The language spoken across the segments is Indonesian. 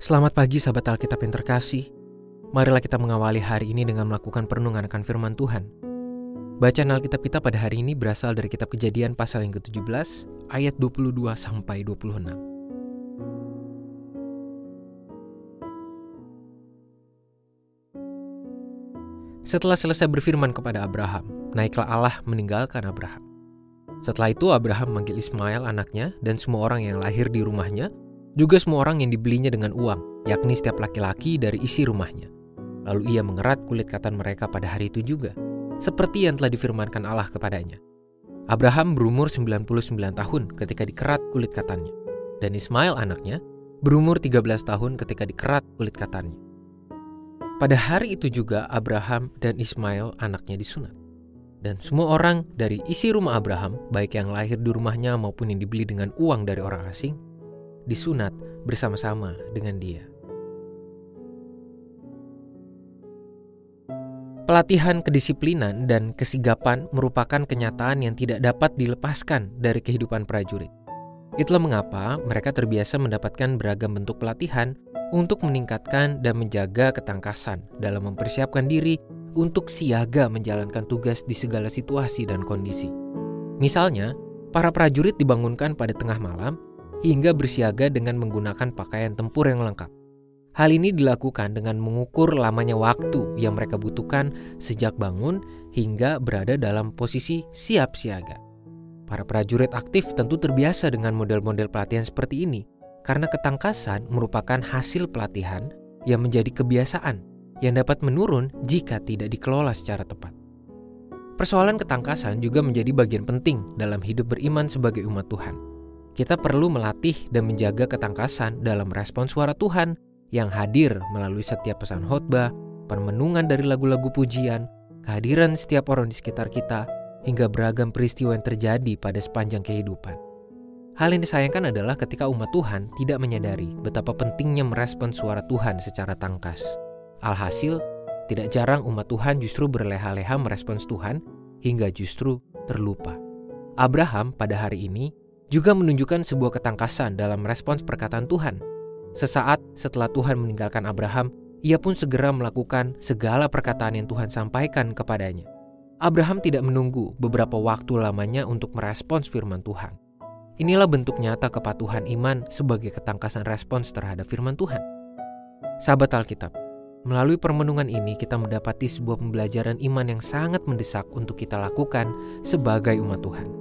Selamat pagi sahabat Alkitab yang terkasih. Marilah kita mengawali hari ini dengan melakukan perenungan akan firman Tuhan. Bacaan Alkitab kita pada hari ini berasal dari kitab Kejadian pasal yang ke-17 ayat 22 sampai 26. Setelah selesai berfirman kepada Abraham, naiklah Allah meninggalkan Abraham. Setelah itu Abraham memanggil Ismail anaknya dan semua orang yang lahir di rumahnya, juga semua orang yang dibelinya dengan uang, yakni setiap laki-laki dari isi rumahnya. Lalu ia mengerat kulit katan mereka pada hari itu juga, seperti yang telah difirmankan Allah kepadanya. Abraham berumur 99 tahun ketika dikerat kulit katannya, dan Ismail anaknya berumur 13 tahun ketika dikerat kulit katannya. Pada hari itu juga Abraham dan Ismail anaknya disunat. Dan semua orang dari isi rumah Abraham, baik yang lahir di rumahnya maupun yang dibeli dengan uang dari orang asing, disunat bersama-sama dengan dia. Pelatihan kedisiplinan dan kesigapan merupakan kenyataan yang tidak dapat dilepaskan dari kehidupan prajurit. Itulah mengapa mereka terbiasa mendapatkan beragam bentuk pelatihan untuk meningkatkan dan menjaga ketangkasan dalam mempersiapkan diri untuk siaga menjalankan tugas di segala situasi dan kondisi. Misalnya, para prajurit dibangunkan pada tengah malam hingga bersiaga dengan menggunakan pakaian tempur yang lengkap. Hal ini dilakukan dengan mengukur lamanya waktu yang mereka butuhkan sejak bangun hingga berada dalam posisi siap siaga. Para prajurit aktif tentu terbiasa dengan model-model pelatihan seperti ini karena ketangkasan merupakan hasil pelatihan yang menjadi kebiasaan yang dapat menurun jika tidak dikelola secara tepat. Persoalan ketangkasan juga menjadi bagian penting dalam hidup beriman sebagai umat Tuhan. Kita perlu melatih dan menjaga ketangkasan dalam respon suara Tuhan yang hadir melalui setiap pesan khotbah, permenungan dari lagu-lagu pujian, kehadiran setiap orang di sekitar kita, hingga beragam peristiwa yang terjadi pada sepanjang kehidupan. Hal yang disayangkan adalah ketika umat Tuhan tidak menyadari betapa pentingnya merespon suara Tuhan secara tangkas. Alhasil, tidak jarang umat Tuhan justru berleha-leha merespons Tuhan hingga justru terlupa. Abraham pada hari ini juga menunjukkan sebuah ketangkasan dalam respons perkataan Tuhan. Sesaat setelah Tuhan meninggalkan Abraham, ia pun segera melakukan segala perkataan yang Tuhan sampaikan kepadanya. Abraham tidak menunggu beberapa waktu lamanya untuk merespons firman Tuhan. Inilah bentuk nyata kepatuhan iman sebagai ketangkasan respons terhadap firman Tuhan. Sahabat Alkitab, melalui permenungan ini kita mendapati sebuah pembelajaran iman yang sangat mendesak untuk kita lakukan sebagai umat Tuhan.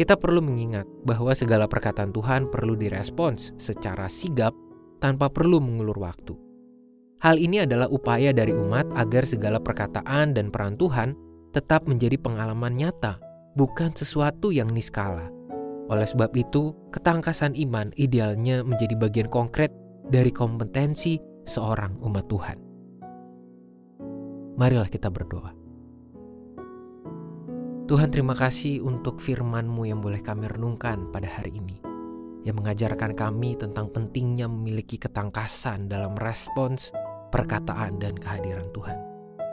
Kita perlu mengingat bahwa segala perkataan Tuhan perlu direspons secara sigap tanpa perlu mengulur waktu. Hal ini adalah upaya dari umat agar segala perkataan dan peran Tuhan tetap menjadi pengalaman nyata, bukan sesuatu yang niskala. Oleh sebab itu, ketangkasan iman idealnya menjadi bagian konkret dari kompetensi seorang umat Tuhan. Marilah kita berdoa. Tuhan terima kasih untuk firman-Mu yang boleh kami renungkan pada hari ini. Yang mengajarkan kami tentang pentingnya memiliki ketangkasan dalam respons perkataan dan kehadiran Tuhan.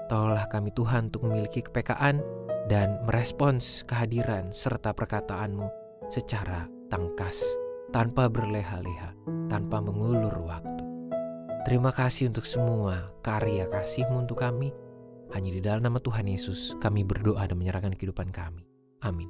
Tolonglah kami Tuhan untuk memiliki kepekaan dan merespons kehadiran serta perkataan-Mu secara tangkas, tanpa berleha-leha, tanpa mengulur waktu. Terima kasih untuk semua karya kasih-Mu untuk kami. Hanya di dalam nama Tuhan Yesus kami berdoa dan menyerahkan kehidupan kami. Amin.